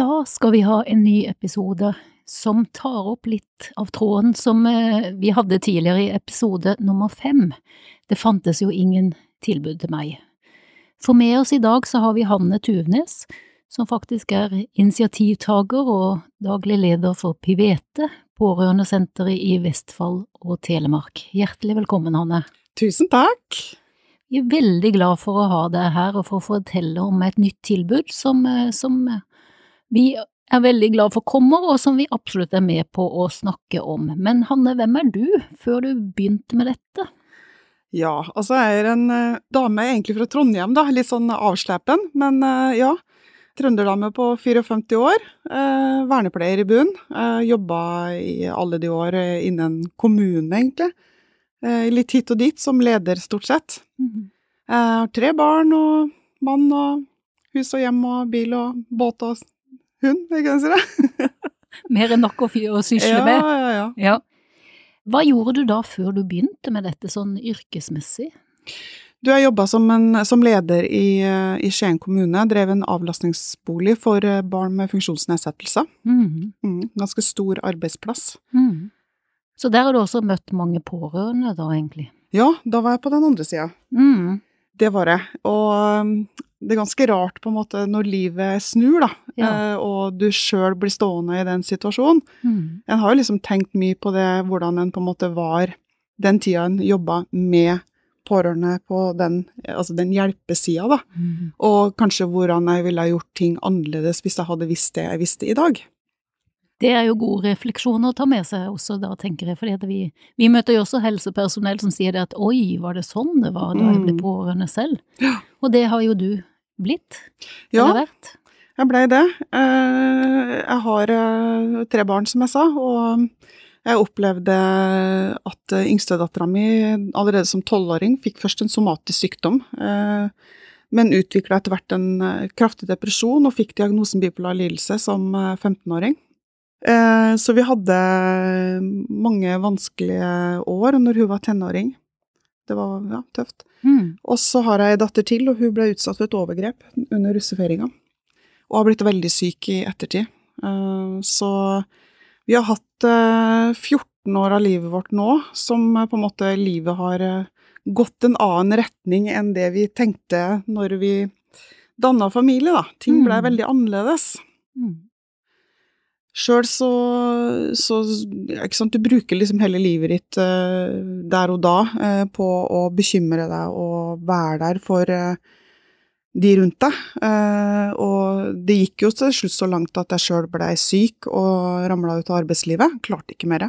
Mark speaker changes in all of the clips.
Speaker 1: Da skal vi ha en ny episode som tar opp litt av tråden som eh, vi hadde tidligere i episode nummer fem. Det fantes jo ingen tilbud til meg. For med oss i dag så har vi Hanne Tuvnes, som faktisk er initiativtaker og daglig leder for Pivete, pårørendesenteret i Vestfold og Telemark. Hjertelig velkommen, Hanne.
Speaker 2: Tusen takk.
Speaker 1: Vi er veldig glad for å ha deg her og for å fortelle om et nytt tilbud som, eh, som vi er veldig glad for kommer, og som vi absolutt er med på å snakke om. Men Hanne, hvem er du, før du begynte med dette?
Speaker 2: Ja, altså jeg er en uh, dame egentlig fra Trondheim, da, litt sånn avslepen, men uh, ja. Trønderdame på 54 år, uh, vernepleier i bunn. Jobba i alle de år innen kommunen, egentlig. Litt hit og dit, som leder, stort sett. Mm. Jeg har tre barn og mann og hus og hjem og bil og båt og hund, jeg kan si det.
Speaker 1: Mer enn nok å, å sysle med?
Speaker 2: Ja, ja.
Speaker 1: ja. Hva gjorde du da før du begynte med dette sånn yrkesmessig?
Speaker 2: Du, jeg jobba som, som, leder i, i, Skien kommune. Drev en avlastningsbolig for eh, barn med funksjonsnedsettelser. Mm. Mm, ganske stor arbeidsplass. Mm.
Speaker 1: Så der har du også møtt mange pårørende, da, egentlig?
Speaker 2: Ja, da var jeg på den andre sida. Mm. Det var det. Og det er ganske rart på en måte når livet snur, da, ja. eh, og du sjøl blir stående i den situasjonen. Mm. En har jo liksom tenkt mye på det, hvordan en på en måte var den tida en jobba med pårørende på den, altså den hjelpesida, da. Mm. Og kanskje hvordan jeg ville gjort ting annerledes hvis jeg hadde visst det jeg visste i dag.
Speaker 1: Det er jo god refleksjon å ta med seg også, da, tenker jeg, for vi, vi, møter jo også helsepersonell som sier det at oi, var det sånn det var da jeg ble mm. pårørende selv? Ja. Og det har jo du blitt?
Speaker 2: Ja, jeg blei det. Eh, jeg har eh, tre barn, som jeg sa, og jeg opplevde at yngstedattera mi allerede som tolvåring fikk først en somatisk sykdom, eh, men utvikla etter hvert en kraftig depresjon og fikk diagnosen bipolar lidelse som 15-åring. Så vi hadde mange vanskelige år når hun var tenåring. Det var ja, tøft. Mm. Og så har jeg ei datter til, og hun ble utsatt for et overgrep under russefeiringa. Og har blitt veldig syk i ettertid. Uh, så vi har hatt uh, eh, 14 år av livet vårt nå som på en måte livet har gått en annen retning enn det vi tenkte når vi danna familie, da. Ting ble mm. veldig annerledes. Mm. Sjøl så, så ikke sant, Du bruker liksom hele livet ditt uh, der og da uh, på å bekymre deg og være der for uh, de rundt deg. og det gikk jo til slutt så langt at jeg sjøl blei syk og ramla ut av arbeidslivet. Klarte ikke mer.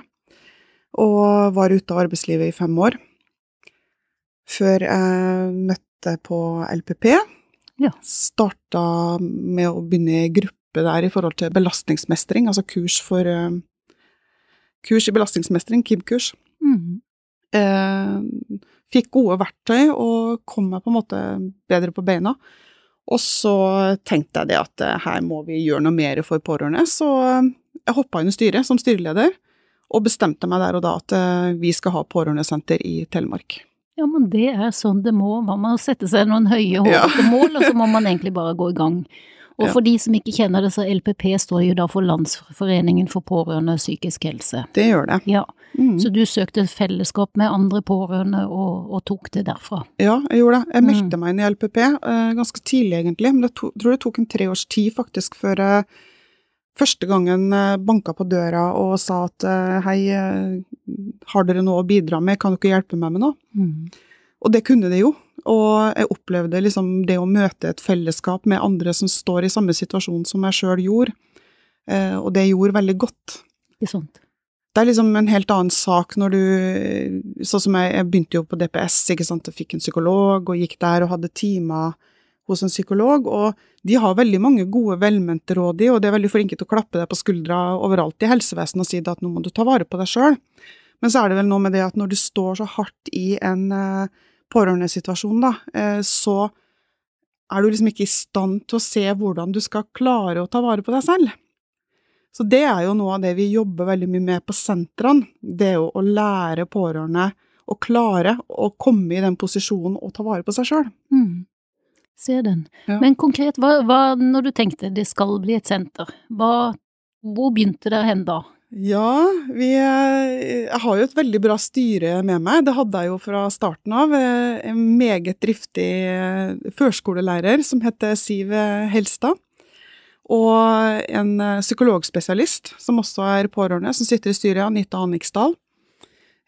Speaker 2: Og var ute av arbeidslivet i fem år. Før jeg møtte på LPP. Ja. Starta med å begynne i gruppe gruppe der i forhold til belastningsmestring, altså kurs for uh, Kurs i belastningsmestring, KIB-kurs. Mm. Eh, fikk gode verktøy og kom meg på en måte bedre på beina. Og så tenkte jeg det at uh, her må vi gjøre noe mer for pårørende, så uh, jeg hoppa inn i styret som styreleder og bestemte meg der og da at vi skal ha pårørendesenter i Telemark.
Speaker 1: Ja, men det er sånn det må. Man må sette seg noen høye, hårete ja. mål, og så må man egentlig bare gå i gang. Og
Speaker 2: Ja.
Speaker 1: for de som ikke kjenner det, så LPP står jo da for Landsforeningen for pårørende psykisk helse.
Speaker 2: Det gjør det.
Speaker 1: Ja,
Speaker 2: Mm.
Speaker 1: så du søkte fellesskap med andre pårørende og, og tok det derfra.
Speaker 2: Ja, jeg gjorde det. Jeg
Speaker 1: Mm.
Speaker 2: meldte meg inn i LPP uh, ganske tidlig, egentlig. Men jeg tror det tok en tre års tid, faktisk, før jeg første gangen eh, banka på døra og sa at eh, hei, eh, har dere noe å bidra med, kan dere hjelpe meg med noe?
Speaker 1: Mm.
Speaker 2: Og det kunne de jo. Og jeg opplevde liksom det å møte et fellesskap med andre som står i samme situasjon som jeg sjøl gjorde, eh, og det gjorde veldig godt.
Speaker 1: Ikke sant?
Speaker 2: Det er liksom en helt annen sak når du Sånn som jeg, jeg begynte jo på DPS, ikke sant, og fikk en psykolog, og gikk der og hadde timer hos en psykolog, og de har veldig mange gode, velmente råd i, og de er veldig flinke til å klappe deg på skuldra overalt i helsevesenet og si at nå må du ta vare på deg sjøl. Men så er det vel noe med det at når du står så hardt i en eh, pårørendesituasjon, da, eh, så er du liksom ikke i stand til å se hvordan du skal klare å ta vare på deg selv. Så det er jo noe av det vi jobber veldig mye med på sentrene. Det er jo å lære pårørende å klare å komme i den posisjonen og ta vare på seg sjøl.
Speaker 1: Mm. Ser den.
Speaker 2: Ja.
Speaker 1: Men konkret, hva, hva, når du tenkte det skal bli et senter, hva, hvor begynte det hen da?
Speaker 2: Ja, vi eh, Jeg har jo et veldig bra styre med meg. Det hadde jeg jo fra starten av. Eh, En meget driftig eh, førskolelærer som heter Siv Helstad. Og en psykologspesialist som også er pårørende, som sitter i styret, Anita Anniksdal.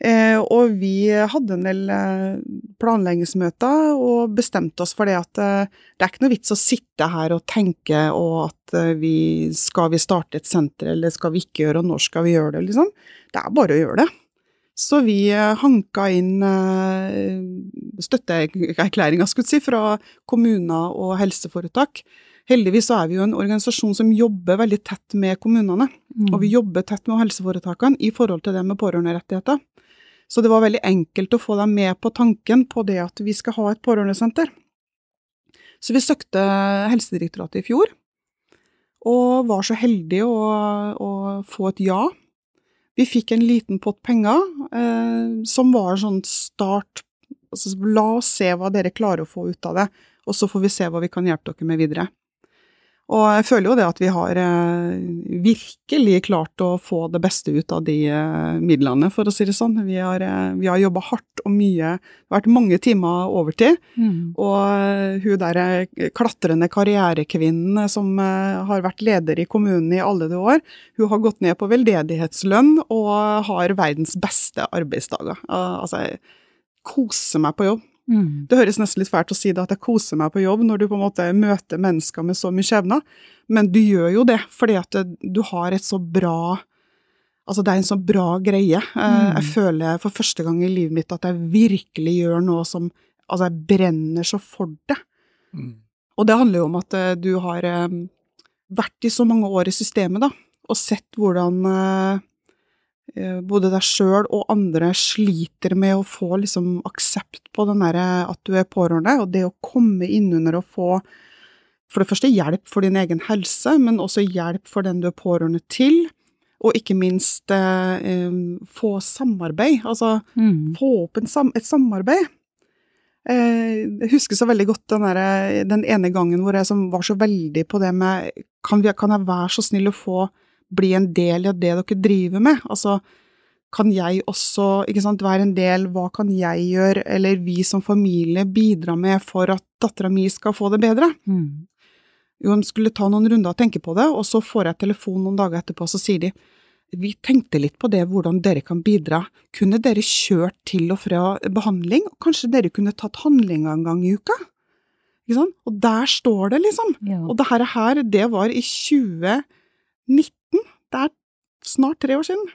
Speaker 2: Eh, og vi hadde en del eh, planleggingsmøter og bestemte oss for det at eh, det er ikke noe vits å sitte her og tenke og at vi skal vi starte et senter, eller skal vi ikke gjøre, og når skal vi gjøre det, liksom. Det er bare å gjøre det. Så vi hanka inn eh, støtteerklæringa, skulle jeg si, fra kommuner og helseforetak. Heldigvis så er vi jo en organisasjon som jobber veldig tett med kommunene,
Speaker 1: Mm.
Speaker 2: og vi jobber tett med helseforetakene i forhold til det med pårørenderettigheter. Så det var veldig enkelt å få dem med på tanken på det at vi skal ha et pårørendesenter. Så vi søkte Helsedirektoratet i fjor, og var så heldige å, å få et ja. Vi fikk en liten pott penger, eh, som var sånn start altså, La oss se hva dere klarer å få ut av det, og så får vi se hva vi kan hjelpe dere med videre. Og jeg føler jo det at vi har eh, virkelig klart å få det beste ut av de eh, midlene, for å si det sånn. Vi har, eh, vi har jobba hardt og mye. Det har vært mange timer overtid.
Speaker 1: Mm.
Speaker 2: Og hun der klatrende karrierekvinnen som har vært leder i kommunen i alle de år, hun har gått ned på veldedighetslønn og har verdens beste arbeidsdager. Altså, jeg koser meg på jobb.
Speaker 1: Mm.
Speaker 2: Det høres nesten litt fælt å si det, at jeg koser meg på jobb når du på en måte møter mennesker med så mye skjebner, men du gjør jo det fordi at du har et så bra Altså, det er en så bra greie. Eh,
Speaker 1: Mm.
Speaker 2: Jeg føler for første gang i livet mitt at jeg virkelig gjør noe som Altså, jeg brenner så for det. Og det handler jo om at eh, du har eh, vært i så mange år i systemet, da, og sett hvordan både deg sjøl og andre sliter med å få liksom aksept på den der at du er pårørende, og det å komme innunder og få for det første hjelp for din egen helse, men også hjelp for den du er pårørende til, og ikke minst eh, eh, få samarbeid, altså
Speaker 1: Mm.
Speaker 2: få opp sam et samarbeid. Eh, jeg husker så veldig godt den, der, den ene gangen hvor jeg som var så veldig på det med kan, vi, kan jeg være så snill å få bli en del av det dere driver med? Altså, kan jeg også ikke sant, være en del, hva kan jeg gjøre, eller vi som familie bidra med for at dattera mi skal få det bedre?
Speaker 1: Mm.
Speaker 2: Jo, de skulle ta noen runder og tenke på det, og så får jeg telefon noen dager etterpå, så sier de vi tenkte litt på det, hvordan dere kan bidra. Kunne dere kjørt til og fra behandling? og Kanskje dere kunne tatt handlinga en gang i uka? Ikke sant? Og der står det, liksom.
Speaker 1: Ja.
Speaker 2: Og det her, her, det var i 2019. Det er snart tre år siden.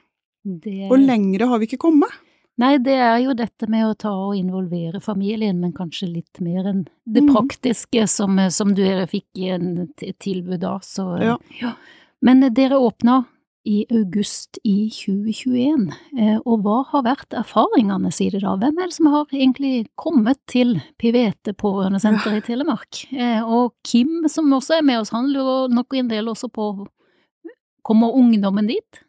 Speaker 1: Det-
Speaker 2: Og lengre har vi ikke kommet.
Speaker 1: Nei, det er jo dette med å ta og involvere familien, men kanskje litt mer enn det
Speaker 2: mm.
Speaker 1: praktiske som, som dere fikk i en tilbud da, så
Speaker 2: Ja.
Speaker 1: Men eh, dere åpna i august i 2021, eh, og hva har vært erfaringene, sier det da? Hvem er det som har egentlig kommet til Pivete pårørendesenter i Telemark? Eh, Og Kim, som også er med oss, han lurer nok en del også på Kommer ungdommen dit?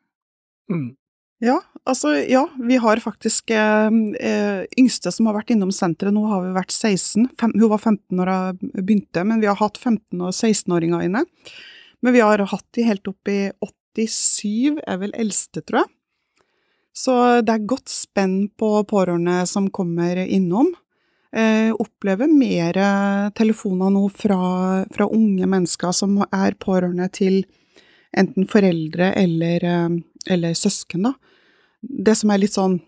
Speaker 3: Mm.
Speaker 2: Ja, altså ja, vi har faktisk eh, eh, yngste som har vært innom senteret, nå har vi vært 16. Fem, hun var 15 når hun begynte, men vi har hatt 15- og 16-åringer inne. Men vi har hatt de helt opp i 87, er vel eldste, tror jeg. Så det er godt spenn på pårørende som kommer innom. Eh, opplever mer telefoner nå fra, fra, unge mennesker som er pårørende til enten foreldre eller, eh, eller søsken, da. Det som er litt sånn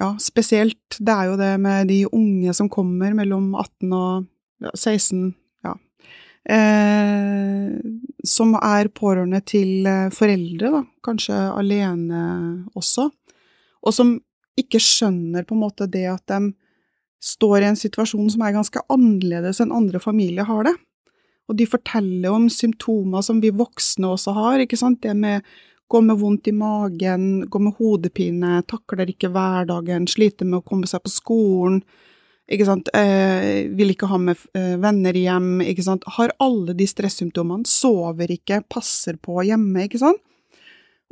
Speaker 2: ja, spesielt, det er jo det med de unge som kommer mellom 18 og 16, ja. Eh, som er pårørende til eh, foreldre, da, kanskje alene også, og som ikke skjønner på en måte det at de står i en situasjon som er ganske annerledes enn andre familier har det. Og de forteller om symptomer som vi voksne også har, ikke sant, det med gå med vondt i magen, gå med hodepine, takler ikke hverdagen, sliter med å komme seg på skolen, ikke sant, eh, vil ikke ha med eh, venner hjem, ikke sant, har alle de stressymptomene, sover ikke, passer på hjemme, ikke sant.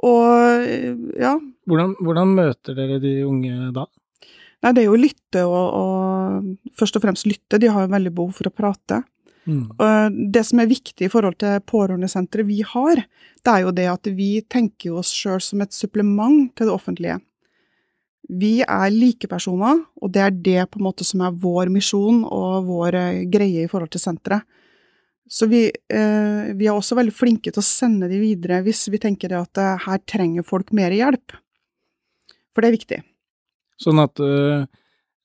Speaker 2: Og ja.
Speaker 3: Hvordan, hvordan møter dere de unge da?
Speaker 2: Nei, det er jo å lytte og, og først og fremst lytte, de har jo veldig behov for å prate. Mm. Det som er viktig i forhold til pårørendesenteret vi har, det er jo det at vi tenker oss sjøl som et supplement til det offentlige. Vi er likepersoner, og det er det på en måte som er vår misjon og vår eh, greie i forhold til senteret. Så vi, eh, vi, er også veldig flinke til å sende de videre hvis vi tenker at eh, her trenger folk mer hjelp. For det er viktig.
Speaker 3: Sånn at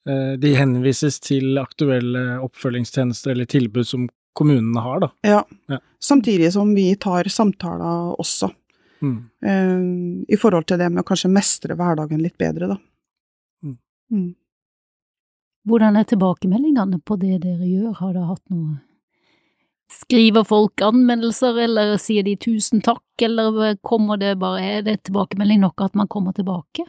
Speaker 3: de henvises til aktuelle oppfølgingstjenester eller tilbud som kommunene har, da.
Speaker 2: Ja. ja. Samtidig som vi tar samtaler også. Mm. Uh, I forhold til det med å kanskje mestre hverdagen litt bedre, da. Mm.
Speaker 1: Mm. Hvordan er tilbakemeldingene på det dere gjør, har dere hatt noe Skriver folk anmeldelser, eller sier de tusen takk, eller kommer det bare, er det tilbakemelding nok at man kommer tilbake?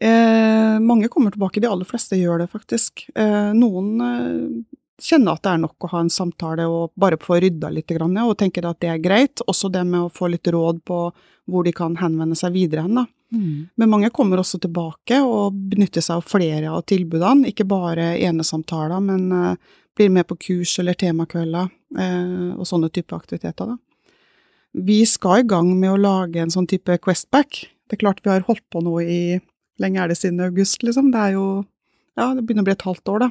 Speaker 2: Eh, mange kommer tilbake, de aller fleste gjør det faktisk. Eh, noen eh, kjenner at det er nok å ha en samtale og bare få rydda litt, grann, og tenker at det er greit. Også det med å få litt råd på hvor de kan henvende seg videre hen. da. Mm. Men mange kommer også tilbake og benytter seg av flere av tilbudene, ikke bare enesamtaler, men uh, blir med på kurs eller temakvelder uh, og sånne type aktiviteter. da. Vi skal i gang med å lage en sånn type Questback. Det er klart vi har holdt på nå i lenge er det siden august, liksom? Det er jo Ja, det begynner å bli et halvt år, da.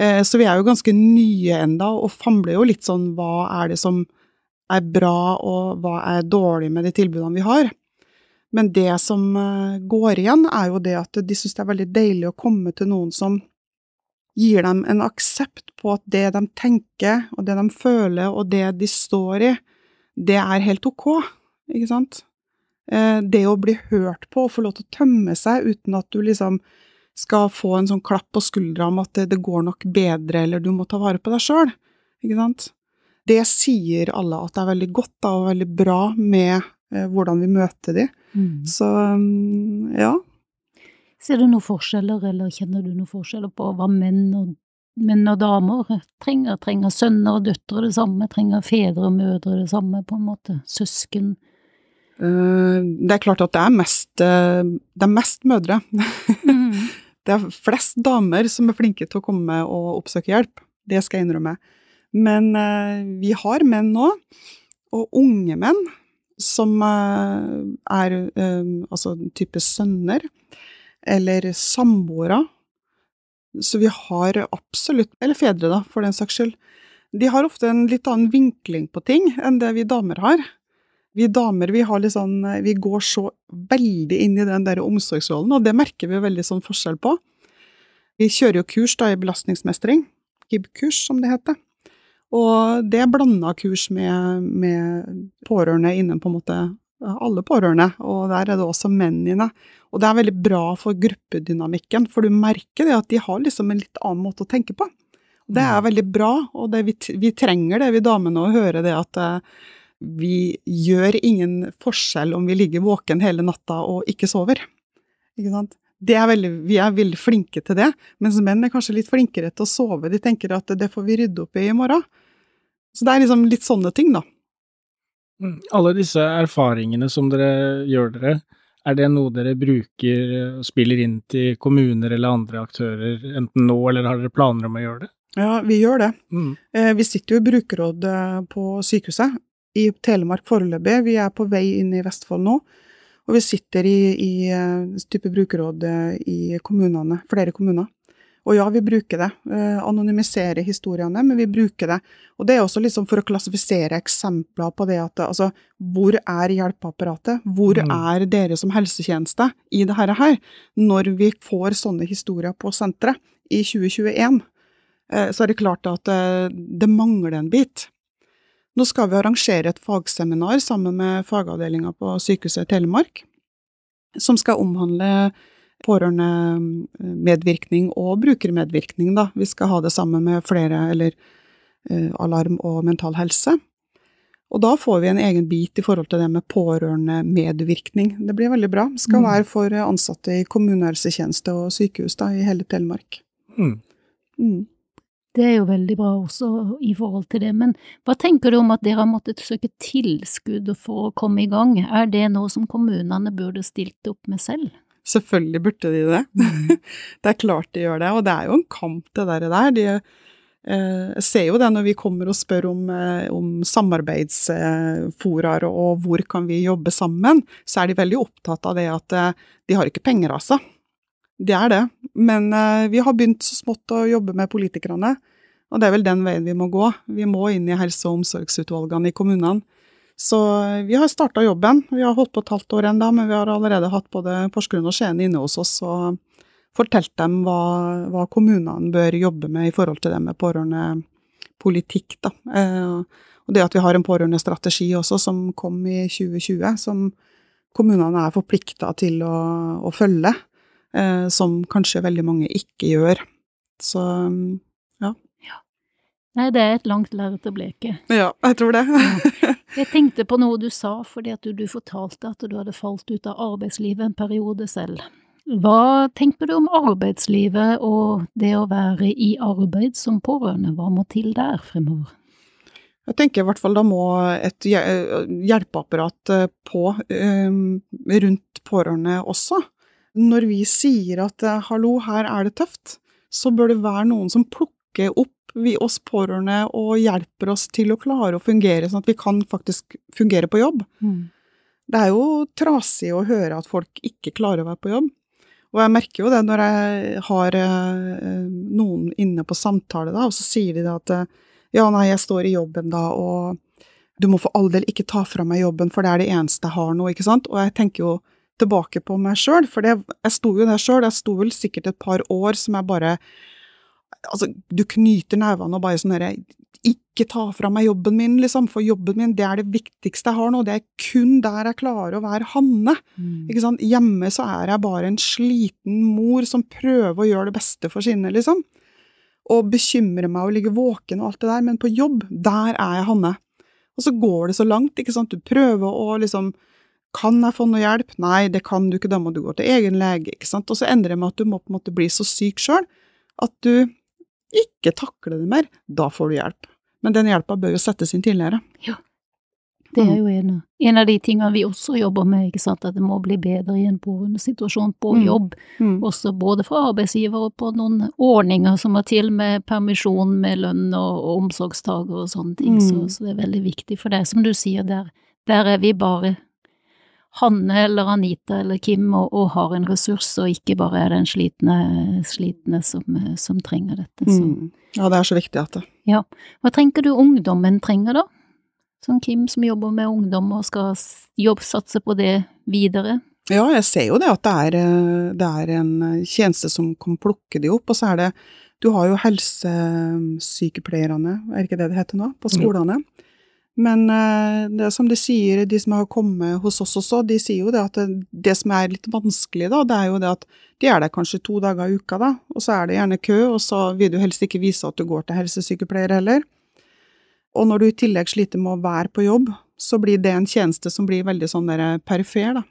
Speaker 2: Eh, så vi er jo ganske nye enda, og famler jo litt sånn hva er det som er bra, og hva er dårlig med de tilbudene vi har. Men det som eh, går igjen, er jo det at de syns det er veldig deilig å komme til noen som gir dem en aksept på at det de tenker, og det de føler, og det de står i, det er helt ok, ikke sant? Eh, det å bli hørt på og få lov til å tømme seg uten at du liksom skal få en sånn klapp på skuldra om at det, det går nok bedre, eller du må ta vare på deg sjøl, ikke sant. Det sier alle at det er veldig godt da, og veldig bra med eh, hvordan vi møter de. Mm. Så um, ja.
Speaker 1: Ser du noen forskjeller, eller kjenner du noen forskjeller på hva menn og, menn og damer trenger? Trenger sønner og døtre det samme? Trenger fedre og mødre det samme, på en måte? Søsken?
Speaker 2: Eh, det er klart at det er mest, eh, det er mest mødre. Mm. det er flest damer som er flinke til å komme og oppsøke hjelp. Det skal jeg innrømme. Men eh, vi har menn nå, og unge menn, som er altså type sønner, eller samboere. Så vi har absolutt Eller fedre, da, for den saks skyld. De har ofte en litt annen vinkling på ting enn det vi damer har. Vi damer vi, sånn, vi går så veldig inn i den der omsorgsrollen, og det merker vi veldig sånn forskjell på. Vi kjører jo kurs da i belastningsmestring, KIB-kurs som det heter. Og det er blanda kurs med, med, pårørende innen på en måte alle pårørende, og der er det også menn inne. Og det er veldig bra for gruppedynamikken, for du merker det at de har liksom en litt annen måte å tenke på. Det er mm. veldig bra, og det, vi, vi, trenger det, vi damene, å høre det at uh, vi gjør ingen forskjell om vi ligger våken hele natta og ikke sover. Ikke? Er veldig, vi er veldig flinke til det, mens menn er kanskje litt flinkere til å sove. De tenker at det får vi rydde opp i i morgen. Så det er liksom litt sånne ting, da.
Speaker 3: Mm, alle disse erfaringene som dere gjør dere, Er det noe dere bruker og spiller inn til kommuner eller andre aktører, enten nå eller har dere planer om å gjøre det?
Speaker 2: Ja, vi gjør det. Mm. Vi sitter jo i brukerrådet på sykehuset i Telemark foreløpig. Vi er på vei inn i Vestfold nå. Og vi sitter i, i type brukerråd i kommunene, flere kommuner. Og ja, vi bruker det. Anonymiserer anonymisere historiene, men vi bruker det. Og det er også liksom for å klassifisere eksempler på det at altså, hvor er hjelpeapparatet? Hvor mm. er dere som helsetjeneste i det her? Når vi får sånne historier på senteret i 2021, eh, så er det klart at eh, det mangler en bit. Nå skal vi arrangere et fagseminar sammen med fagavdelinga på Sykehuset Telemark, som skal omhandle pårørendemedvirkning og brukermedvirkning, da. Vi skal ha det sammen med flere, eller eh, alarm og mental helse. Og da får vi en egen bit i forhold til det med pårørendemedvirkning. Det blir veldig bra. Det skal mm. være for ansatte i kommunehelsetjeneste og sykehus da, i hele Telemark. Mm.
Speaker 1: Mm. Det er jo veldig bra også i forhold til det, men hva tenker du om at dere har måttet søke tilskudd for å komme i gang? Er det noe som kommunene burde stilt opp med selv?
Speaker 2: Selvfølgelig burde de det. Mm. det er klart de gjør det, og det er jo en kamp, det der. De, eh, jeg ser jo det når vi kommer og spør om, eh, om samarbeidsforaer og hvor kan vi jobbe sammen, så er de veldig opptatt av det at eh, de har ikke penger, altså. De er det. Men vi har begynt så smått å jobbe med politikerne, og det er vel den veien vi må gå. Vi må inn i helse- og omsorgsutvalgene i kommunene så vi har starta jobben. Vi har holdt på et halvt år ennå, men vi har allerede hatt både Porsgrunn og Skien inne hos oss og fortalt dem hva, hva, kommunene bør jobbe med i forhold til det med pårørendepolitikk. Da. Eh, og det at vi har en pårørendestrategi også, som kom i 2020, som kommunene er forplikta til å, å følge, eh, som kanskje veldig mange ikke gjør. Så ja.
Speaker 1: Nei, det er et langt lerret å bleke.
Speaker 2: Ja, jeg tror det.
Speaker 1: jeg tenkte på noe du sa, fordi at du, du, fortalte at du hadde falt ut av arbeidslivet en periode selv. Hva tenker du om arbeidslivet og det å være i arbeid som pårørende, hva må til der fremover?
Speaker 2: Jeg tenker i hvert fall da må et hjelpeapparat eh, på rundt pårørende også. Når vi sier at eh, hallo, her er det tøft, så bør det være noen som plukker opp vi oss pårørende og hjelper oss til å klare å fungere, sånn at vi kan faktisk fungere på jobb. Mm. Det er jo trasig å høre at folk ikke klarer å være på jobb. Og jeg merker jo det når jeg har eh, noen inne på samtale, da, og så sier de at ja, nei, jeg står i jobben da, og du må for all del ikke ta fra meg jobben, for det er det eneste jeg har nå, ikke sant. Og jeg tenker jo tilbake på meg sjøl, for det, jeg sto jo der sjøl, jeg sto vel sikkert et par år som jeg bare Altså, du knyter nevene og bare sånn herre Ikke ta fra meg jobben min, liksom, for jobben min, det er det viktigste jeg har nå. Det er kun der jeg klarer å være Hanne. Mm. Ikke sant? Hjemme så er jeg bare en sliten mor som prøver å gjøre det beste for sine, liksom. Og bekymrer meg og ligger våken og alt det der, men på jobb, der er jeg Hanne. Og så går det så langt, ikke sant. Du prøver å liksom kan jeg få noe hjelp? Nei, det kan du ikke, da må du gå til egen lege. ikke sant? Og så endrer det med at du må på en måte bli så syk sjøl at du ikke takler det mer, da får du hjelp. Men den hjelpa bør jo settes inn tidligere.
Speaker 1: Ja. Det er jo en, en, av de tingene vi også jobber med, ikke sant, at det må bli bedre i en situasjon på mm. jobb. Mm. Også både for arbeidsgiver og på noen ordninger som må til med permisjon med lønn og, og omsorgstaker og sånne ting. Mm. Så, så, det er veldig viktig. For det er som du sier, der, der er vi bare Hanne eller Anita eller Kim og, og, har en ressurs, og ikke bare er den slitne, slitne som, som, trenger dette.
Speaker 2: Mm. Ja, det er så viktig at det
Speaker 1: Ja. Hva tenker du ungdommen trenger, da? Sånn Kim som jobber med ungdom og skal jobbsatse på det videre?
Speaker 2: Ja, jeg ser jo det at det er, det er en tjeneste som kan plukke de opp, og så er det Du har jo helsesykepleierne, er ikke det det heter nå, på skolene. Mm. Men eh, det som de sier, de som har kommet hos oss også, de sier jo det at det, det, som er litt vanskelig, da, det er jo det at de er der kanskje to dager i uka, da, og så er det gjerne kø, og så vil du helst ikke vise at du går til helsesykepleier heller. Og når du i tillegg sliter med å være på jobb, så blir det en tjeneste som blir veldig sånn der perifer, da.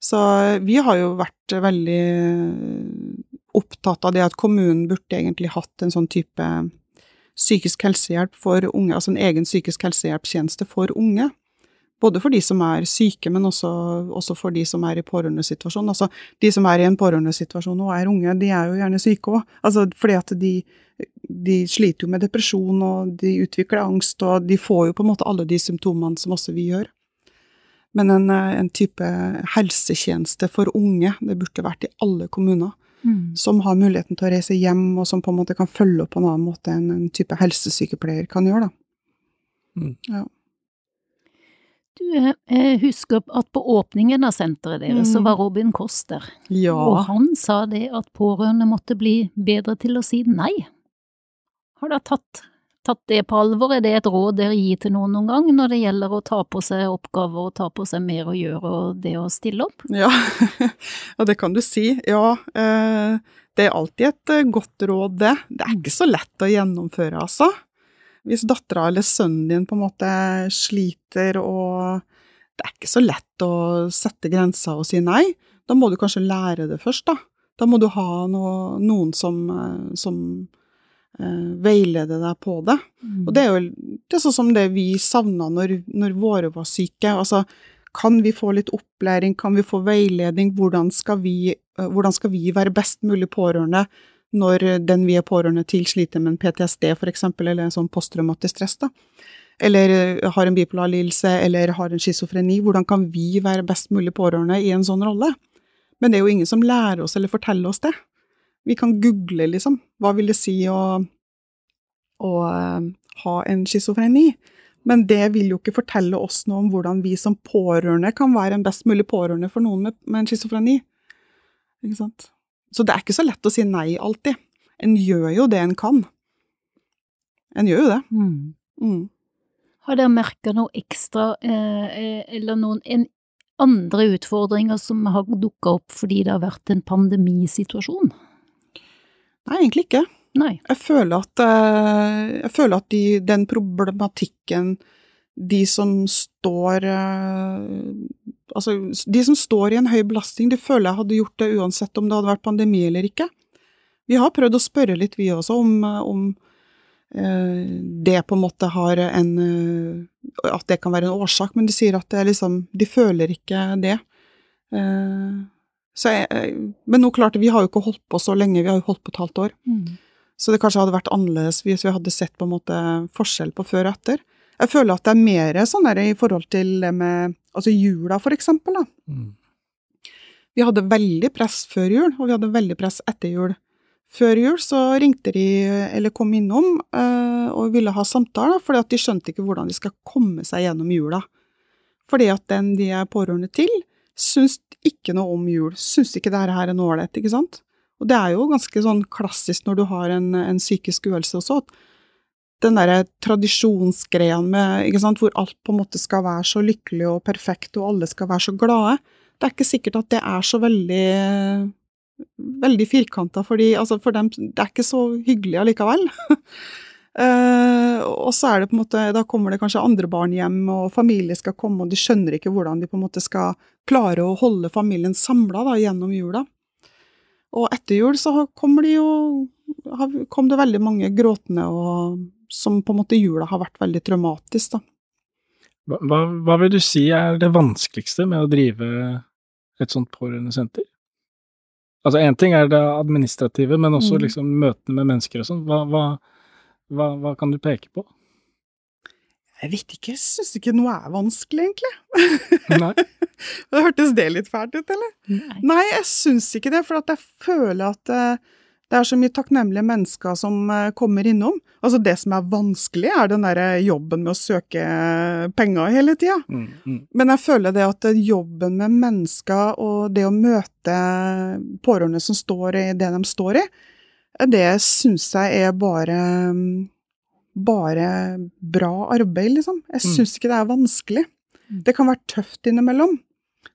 Speaker 2: Så vi har jo vært veldig opptatt av det at kommunen burde egentlig hatt en sånn type psykisk helsehjelp for unge, altså en egen psykisk helsehjelpstjeneste for unge. Både for de som er syke, men også, også for de som er i pårørendesituasjon. Altså, de som er i en pårørendesituasjon og er unge, de er jo gjerne syke òg. Altså, fordi at de, de, sliter jo med depresjon, og de utvikler angst, og de får jo på en måte alle de symptomene som også vi gjør. Men en, en type helsetjeneste for unge, det burde vært i alle kommuner. Mm. Som har muligheten til å reise hjem, og som på en måte kan følge opp på en annen måte enn en type helsesykepleier kan gjøre. da. Mm. Ja.
Speaker 1: Du, eh, husker at på åpningen av senteret deres mm. så var Robin Koss der.
Speaker 2: Ja.
Speaker 1: Og han sa det at pårørende måtte bli bedre til å si nei. Har dere tatt, tatt, det på alvor? Er det et råd dere gir til noen noen gang når det gjelder å ta på seg oppgaver og ta på seg mer å gjøre og det å stille opp?
Speaker 2: Ja, ja det kan du si. Ja, eh, det er alltid et eh, godt råd, det. Det er ikke så lett å gjennomføre, altså. Hvis dattera eller sønnen din på en måte sliter og det er ikke så lett å sette grenser og si nei, da må du kanskje lære det først, da. Da må du ha noe, noen som, som uh, veileder deg på det. Mm. Og det er jo det er sånn som det vi savna når, når, våre var syke. Altså, kan vi få litt opplæring, kan vi få veiledning, hvordan skal vi, uh, hvordan skal vi være best mulig pårørende når den vi er pårørende til sliter med en PTSD f.eks., eller en sånn posttraumatisk stress, da. Eller eh, har en bipolar lidelse, eller har en schizofreni. Hvordan kan vi være best mulig pårørende i en sånn rolle? Men det er jo ingen som lærer oss eller forteller oss det. Vi kan google, liksom. Hva vil det si å, å uh, ha en schizofreni? Men det vil jo ikke fortelle oss noe om hvordan vi som pårørende kan være en best mulig pårørende for noen med, med en schizofreni. Ikke sant? Så det er ikke så lett å si nei alltid. En gjør jo det en kan. En gjør jo det. Mm. Mm.
Speaker 1: Har dere merka noe ekstra, eh, eh, eller noen en, andre utfordringer som har dukka opp fordi det har vært en pandemisituasjon?
Speaker 2: Nei, egentlig ikke.
Speaker 1: Nei.
Speaker 2: Jeg føler at, eh, jeg føler at de, den problematikken de som står Altså, de som står i en høy belastning, de føler jeg hadde gjort det uansett om det hadde vært pandemi eller ikke. Vi har prøvd å spørre litt, vi også, om, om eh, det på en måte har en eh, At det kan være en årsak, men de sier at det er liksom De føler ikke det. Eh, jeg, men nå klarte vi har jo ikke holdt på så lenge, vi har jo holdt på et halvt år. Mm. Så det kanskje hadde vært annerledes hvis vi hadde sett på en måte forskjell på før og etter. Jeg føler at det er mer sånn der i forhold til det med Altså jula, for eksempel, da. Mm. Vi hadde veldig press før jul, og vi hadde veldig press etter jul. Før jul så ringte de, eller kom innom, øh, og ville ha samtaler, fordi at de skjønte ikke hvordan de skal komme seg gjennom jula. Fordi at den de er pårørende til, syns ikke noe om jul. Syns ikke det her er noe ålreit, ikke sant? Og det er jo ganske sånn klassisk når du har en, en psykisk uhelse også, at den derre tradisjonsgreia med ikke sant, hvor alt på en måte skal være så lykkelig og perfekt, og alle skal være så glade, det er ikke sikkert at det er så veldig veldig firkanta, altså for dem det er ikke så hyggelig allikevel. uh, og så er det på en måte, da kommer det kanskje andre barn hjem, og familie skal komme, og de skjønner ikke hvordan de på en måte skal klare å holde familien samla gjennom jula. Og etter jul så kommer de jo kom det veldig mange gråtende og som på en måte jula har vært veldig traumatisk, da.
Speaker 3: Hva, hva, vil du si er det vanskeligste med å drive et sånt pårørendesenter? Altså én ting er det administrative, men også mm. liksom møtene med mennesker og sånn. Hva, hva, hva, kan du peke på?
Speaker 2: Jeg vet ikke, jeg syns ikke noe er vanskelig, egentlig. Nei. det Hørtes det litt fælt ut, eller? Nei, Nei jeg syns ikke det, for jeg føler at uh, det er så mye takknemlige mennesker som eh, kommer innom. Altså Det som er vanskelig, er den der jobben med å søke penger hele tida. Mm, mm. Men jeg føler det at jobben med mennesker og det å møte pårørende som står i det de står i, det syns jeg er bare bare bra arbeid, liksom. Jeg mm. syns ikke det er vanskelig. Mm. Det kan være tøft innimellom.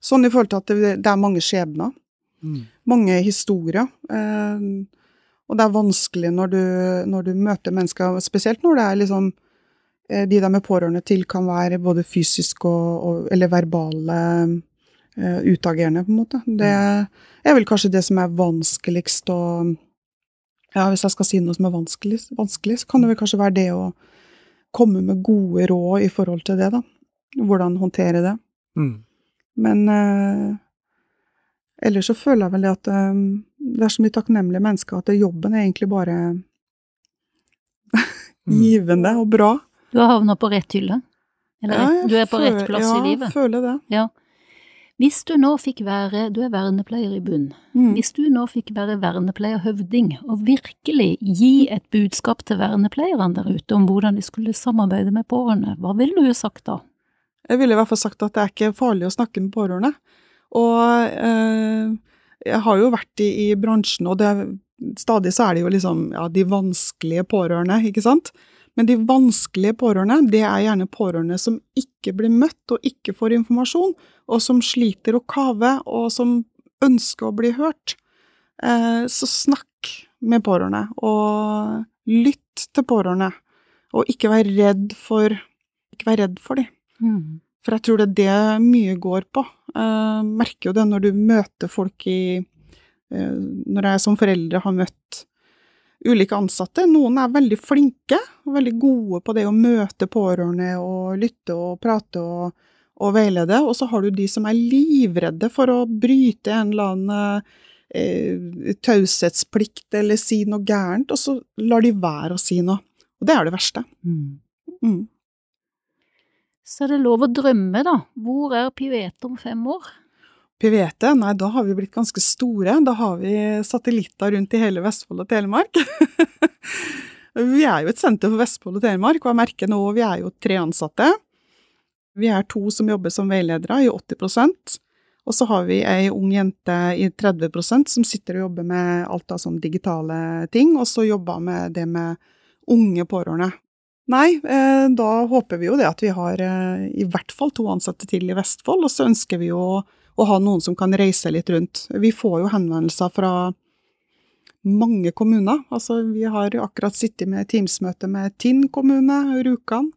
Speaker 2: Sånn i forhold til at det, er mange skjebner. Mm. Mange historier. Eh, og det er vanskelig når du, når du møter mennesker, spesielt når det er liksom eh, De de er pårørende til, kan være både fysisk og, og eller verbale eh, utagerende, på en måte. Det er vel kanskje det som er vanskeligst å Ja, hvis jeg skal si noe som er vanskelig, vanskelig så kan det vel kanskje være det å komme med gode råd i forhold til det, da. hvordan håndtere det.
Speaker 3: Mm.
Speaker 2: Men eh, ellers så føler jeg vel det at eh, det er så mye takknemlige mennesker at jobben er egentlig bare
Speaker 3: Mm.
Speaker 2: givende og bra.
Speaker 1: Du har havna på rett hylle? Eller
Speaker 2: Ja,
Speaker 1: rett, du er på rett plass
Speaker 2: ja,
Speaker 1: i livet?
Speaker 2: Ja, jeg føler det.
Speaker 1: Ja. Hvis du nå fikk være, du er vernepleier i bunn,
Speaker 2: Mm.
Speaker 1: hvis du nå fikk være vernepleierhøvding og virkelig gi et budskap til vernepleierne der ute om hvordan de skulle samarbeide med pårørende, hva ville du sagt da?
Speaker 2: Jeg ville i hvert fall sagt at det er ikke farlig å snakke med pårørende. Og eh, jeg har jo vært i, i bransjen, og det, stadig så er det jo liksom ja, de vanskelige pårørende, ikke sant? Men de vanskelige pårørende, det er gjerne pårørende som ikke blir møtt og ikke får informasjon, og som sliter å kave, og som ønsker å bli hørt. Eh, så snakk med pårørende, og lytt til pårørende. Og ikke vær redd for, ikke vær redd for dem.
Speaker 1: Mm.
Speaker 2: For jeg tror det er det mye går på. Jeg merker jo det når du møter folk i eh, Når jeg som foreldre har møtt ulike ansatte. Noen er veldig flinke og veldig gode på det å møte pårørende og lytte og prate og, og veilede. Og så har du de som er livredde for å bryte en eller annen eh, taushetsplikt eller si noe gærent, og så lar de være å si noe. Og det er det verste.
Speaker 1: Mm.
Speaker 2: Mm.
Speaker 1: Så er det lov å drømme, da. Hvor er Pivet om fem år?
Speaker 2: Pivete, nei, da har vi blitt ganske store. Da har vi satellitter rundt i hele Vestfold og Telemark. vi er jo et senter for Vestfold og Telemark, og jeg merker nå vi er jo tre ansatte. Vi er to som jobber som veiledere i 80% og så har vi ei ung jente i 30% som sitter og jobber med alt av sånne digitale ting, og så jobber med det med unge pårørende. Nei, eh, da håper vi jo det at vi har eh, i hvert fall to ansatte til i Vestfold, og så ønsker vi jo å ha noen som kan reise litt rundt. Vi får jo henvendelser fra mange kommuner. Altså, vi har akkurat sittet med Teams-møte med Tinn kommune, Rjukan.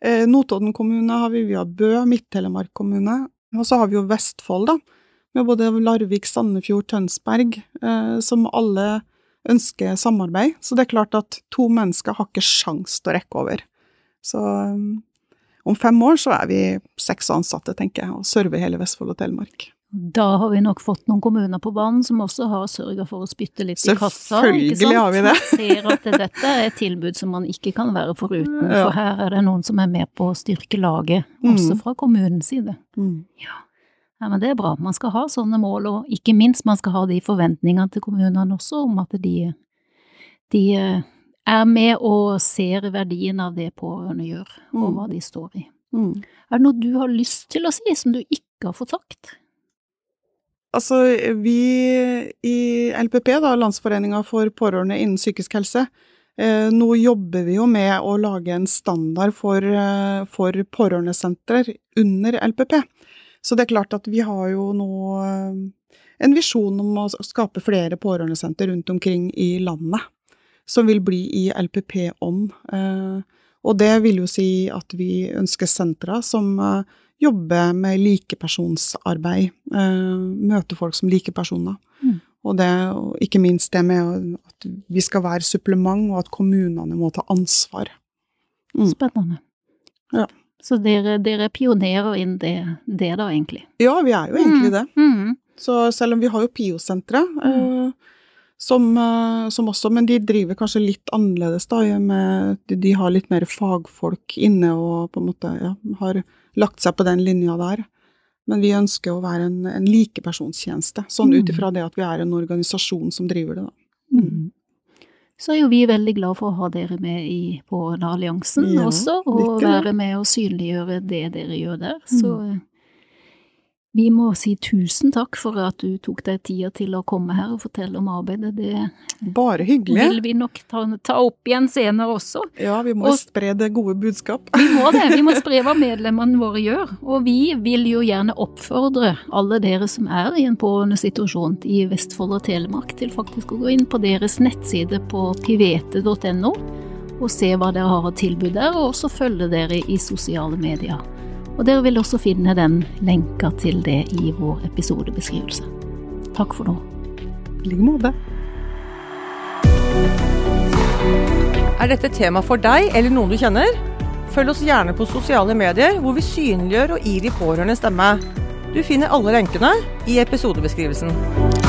Speaker 2: Eh, Notodden kommune har vi, vi har Bø, Midt-Telemark kommune. Og så har vi jo Vestfold, da. Med både Larvik, Sandefjord, Tønsberg, eh, som alle ønsker samarbeid. Så det er klart at to mennesker har ikke sjans til å rekke over. Så um, om fem år så er vi seks ansatte, tenker jeg, og server hele Vestfold og Telemark.
Speaker 1: Da har vi nok fått noen kommuner på banen som også har sørga for å spytte litt i kassa.
Speaker 2: Selvfølgelig har vi det.
Speaker 1: Man ser at dette er et tilbud som man ikke kan være foruten,
Speaker 2: Ja.
Speaker 1: for her er det noen som er med på å styrke laget,
Speaker 2: Mm.
Speaker 1: også fra kommunens side.
Speaker 2: Mm.
Speaker 1: Ja, men det er bra. Man skal ha sånne mål, og ikke minst man skal ha de forventningene til kommunene også om at de, de eh, er med og ser verdien av det pårørende gjør, og
Speaker 2: Mm.
Speaker 1: hva de står i.
Speaker 2: Mm.
Speaker 1: Er det noe du har lyst til å si som du ikke har fått sagt?
Speaker 2: Altså, vi i LPP, da, Landsforeninga for pårørende innen psykisk helse, eh, nå jobber vi jo med å lage en standard for, eh, for pårørendesentrer under LPP. Så det er klart at vi har jo nå eh, en visjon om å skape flere pårørendesenter rundt omkring i landet, som vil bli i LPP-ånd. Eh, og det vil jo si at vi ønsker sentra som jobber med likepersonsarbeid. møter møte folk som likepersoner.
Speaker 1: Mm.
Speaker 2: Og, det, og ikke minst det med at vi skal være supplement, og at kommunene må ta ansvar. Mm.
Speaker 1: Spennende.
Speaker 2: Ja.
Speaker 1: Så dere, dere pionerer inn det, det da, egentlig?
Speaker 2: Ja, vi er jo egentlig det.
Speaker 1: Mm.
Speaker 2: Så selv om vi har jo PIO-senteret, eh, som, eh, som også Men de driver kanskje litt annerledes, da. Med, de, de har litt mer fagfolk inne og på en måte ja, har lagt seg på den linja der. Men vi ønsker å være en, en likepersonstjeneste, sånn
Speaker 1: Mm.
Speaker 2: ut ifra det at vi er en organisasjon som driver det, da.
Speaker 1: Mm. Så er jo vi veldig glad for å ha dere med i Pårørendealliansen
Speaker 2: Ja,
Speaker 1: også, og være med og synliggjøre det dere gjør der. Så eh, vi må si tusen takk for at du tok deg tida til å komme her og fortelle om arbeidet. Det
Speaker 2: Bare hyggelig.
Speaker 1: vil vi nok ta, ta opp igjen senere også.
Speaker 2: Ja, vi må
Speaker 1: Og-
Speaker 2: spre det gode budskap.
Speaker 1: Vi må det, vi må spre hva medlemmene våre gjør. Og vi vil jo gjerne oppfordre alle dere som er i en pårørendesituasjon i Vestfold og Telemark, til faktisk å gå inn på deres nettside på pivete.no og se hva dere har av tilbud der, og også følge dere i sosiale medier. Og dere vil også finne den lenka til det i vår episodebeskrivelse. Takk for nå.
Speaker 2: I like måte.
Speaker 4: Er dette tema for deg eller noen du kjenner? følg oss gjerne på sosiale medier, hvor vi synliggjør og gir de pårørende stemme. Du finner alle lenkene i episodebeskrivelsen.